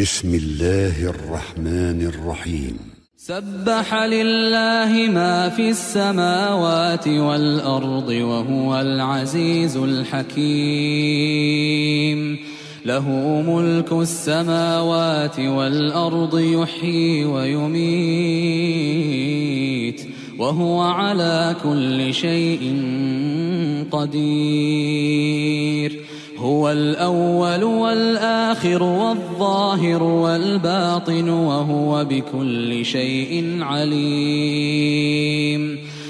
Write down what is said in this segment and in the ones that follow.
بسم الله الرحمن الرحيم. سبح لله ما في السماوات والأرض وهو العزيز الحكيم. له ملك السماوات والأرض يحيي ويميت وهو على كل شيء قدير. هو الأول والآخر والظاهر والباطن وهو بكل شيء عليم.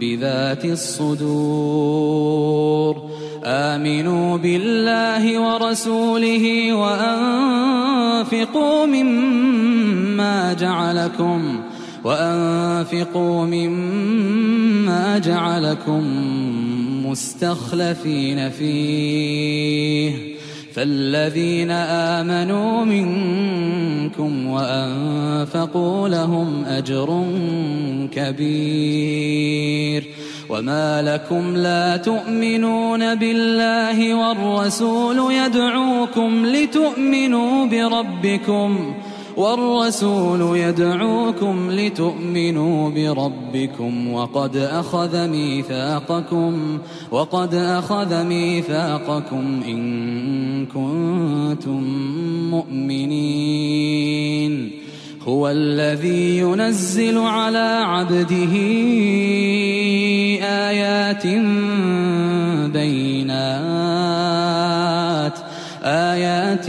بذات الصدور. آمنوا بالله ورسوله وأنفقوا مما جعلكم وأنفقوا مما جعلكم مستخلفين فيه. فالذين آمنوا منكم وأنفقوا لهم أجر كبير وما لكم لا تؤمنون بالله والرسول يدعوكم لتؤمنوا بربكم والرسول يدعوكم لتؤمنوا بربكم وقد أخذ ميثاقكم وقد أخذ ميثاقكم إن كنتم مؤمنين. هو الذي ينزل على عبده آيات بينات آيات بينات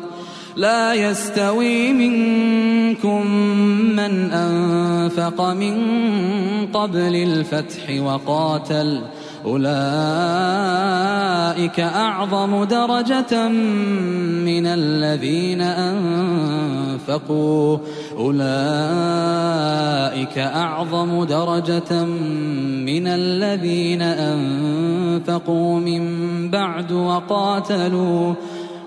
لا يستوي منكم من أنفق من قبل الفتح وقاتل. أولئك أعظم درجة من الذين أنفقوا. أولئك أعظم درجة من الذين أنفقوا من بعد وقاتلوا.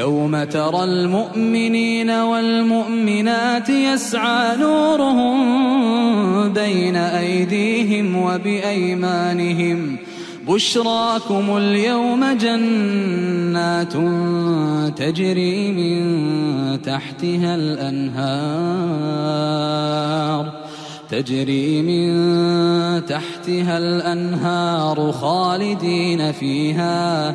يوم ترى المؤمنين والمؤمنات يسعى نورهم بين أيديهم وبأيمانهم. بشراكم اليوم جنات تجري من تحتها الأنهار. تجري من تحتها الأنهار خالدين فيها.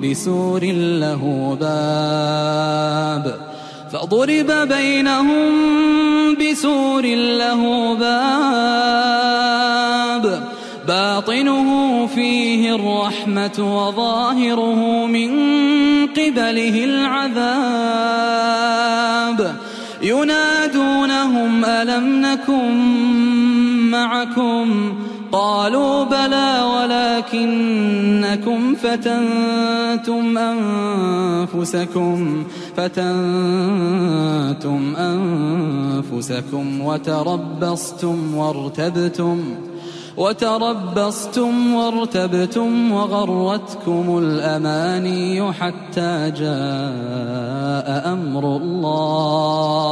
بسور له باب فضرب بينهم بسور له باب باطنه فيه الرحمة وظاهره من قبله العذاب ينادونهم ألم نكن معكم قالوا بلى ولكنكم فتنتم أنفسكم فتنتم أنفسكم وتربصتم وارتبتم وتربصتم وارتبتم وغرتكم الأماني حتى جاء أمر الله.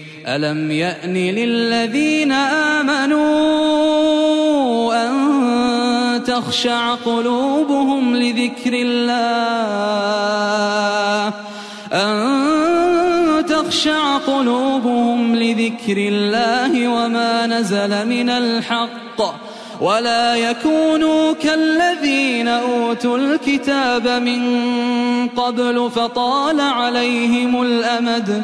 ألم يأن للذين آمنوا أن تخشع قلوبهم لذكر الله؟ أن تخشع قلوبهم لذكر الله وما نزل من الحق؟ ولا يكونوا كالذين أوتوا الكتاب من قبل فطال عليهم الأمد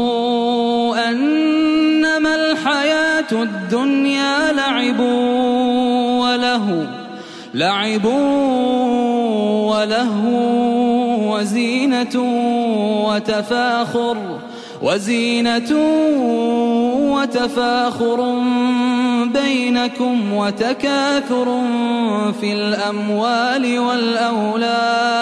الدنيا لعب وله لعب وله وزينة وتفاخر وزينة وتفاخر بينكم وتكاثر في الأموال والأولاد.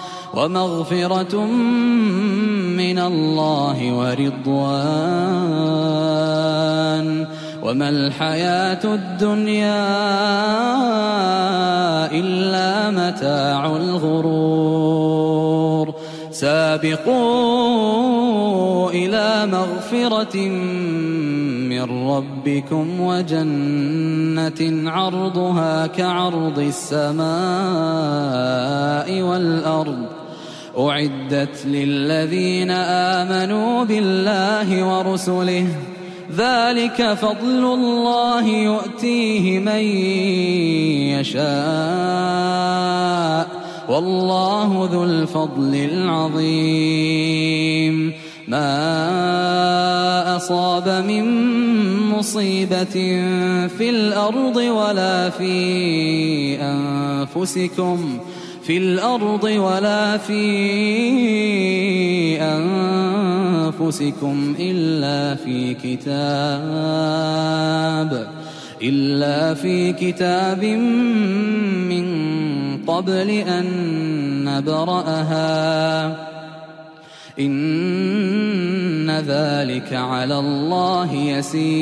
ومغفرة من الله ورضوان. وما الحياة الدنيا إلا متاع الغرور. سابقوا إلى مغفرة من ربكم وجنة عرضها كعرض السماء والأرض. أعدت للذين آمنوا بالله ورسله ذلك فضل الله يؤتيه من يشاء والله ذو الفضل العظيم. ما أصاب من مصيبة في الأرض ولا في أنفسكم في الأرض ولا في أنفسكم إلا في كتاب إلا في كتاب من قبل أن نبرأها. إن ذلك على الله يسير.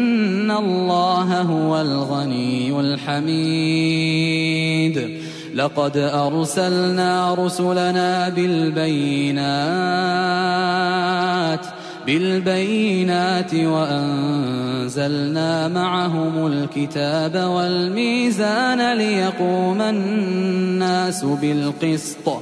الله هو الغني الحميد. لقد أرسلنا رسلنا بالبينات بالبينات وأنزلنا معهم الكتاب والميزان ليقوم الناس بالقسط.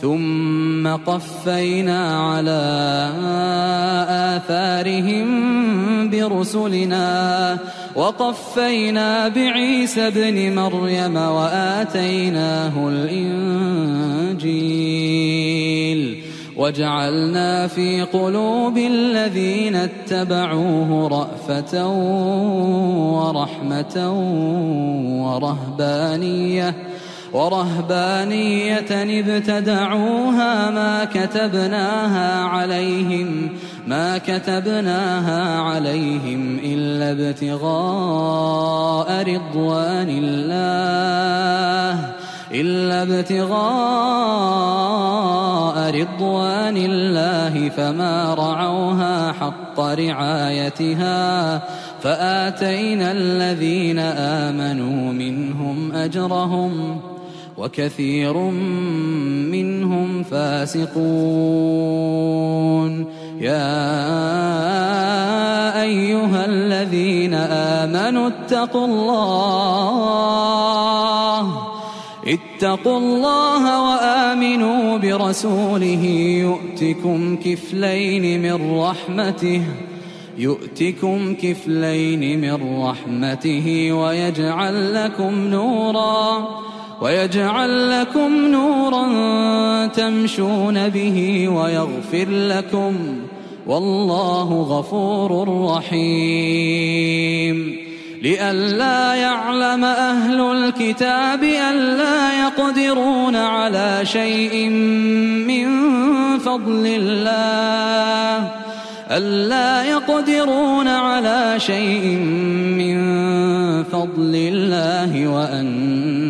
ثم قفينا على آثارهم برسلنا وقفينا بعيسى ابن مريم وآتيناه الإنجيل وجعلنا في قلوب الذين اتبعوه رأفة ورحمة ورهبانية ورهبانية ابتدعوها ما كتبناها عليهم ما كتبناها عليهم إلا ابتغاء رضوان الله إلا ابتغاء رضوان الله فما رعوها حق رعايتها فآتينا الذين آمنوا منهم أجرهم. وكثير منهم فاسقون. يا أيها الذين آمنوا اتقوا الله. اتقوا الله وآمنوا برسوله. يؤتكم كفلين من رحمته. يؤتكم كفلين من رحمته ويجعل لكم نورا. ويجعل لكم نورا تمشون به ويغفر لكم والله غفور رحيم لئلا يعلم أهل الكتاب ألا يقدرون على شيء من فضل الله ألا يقدرون على شيء من فضل الله وأن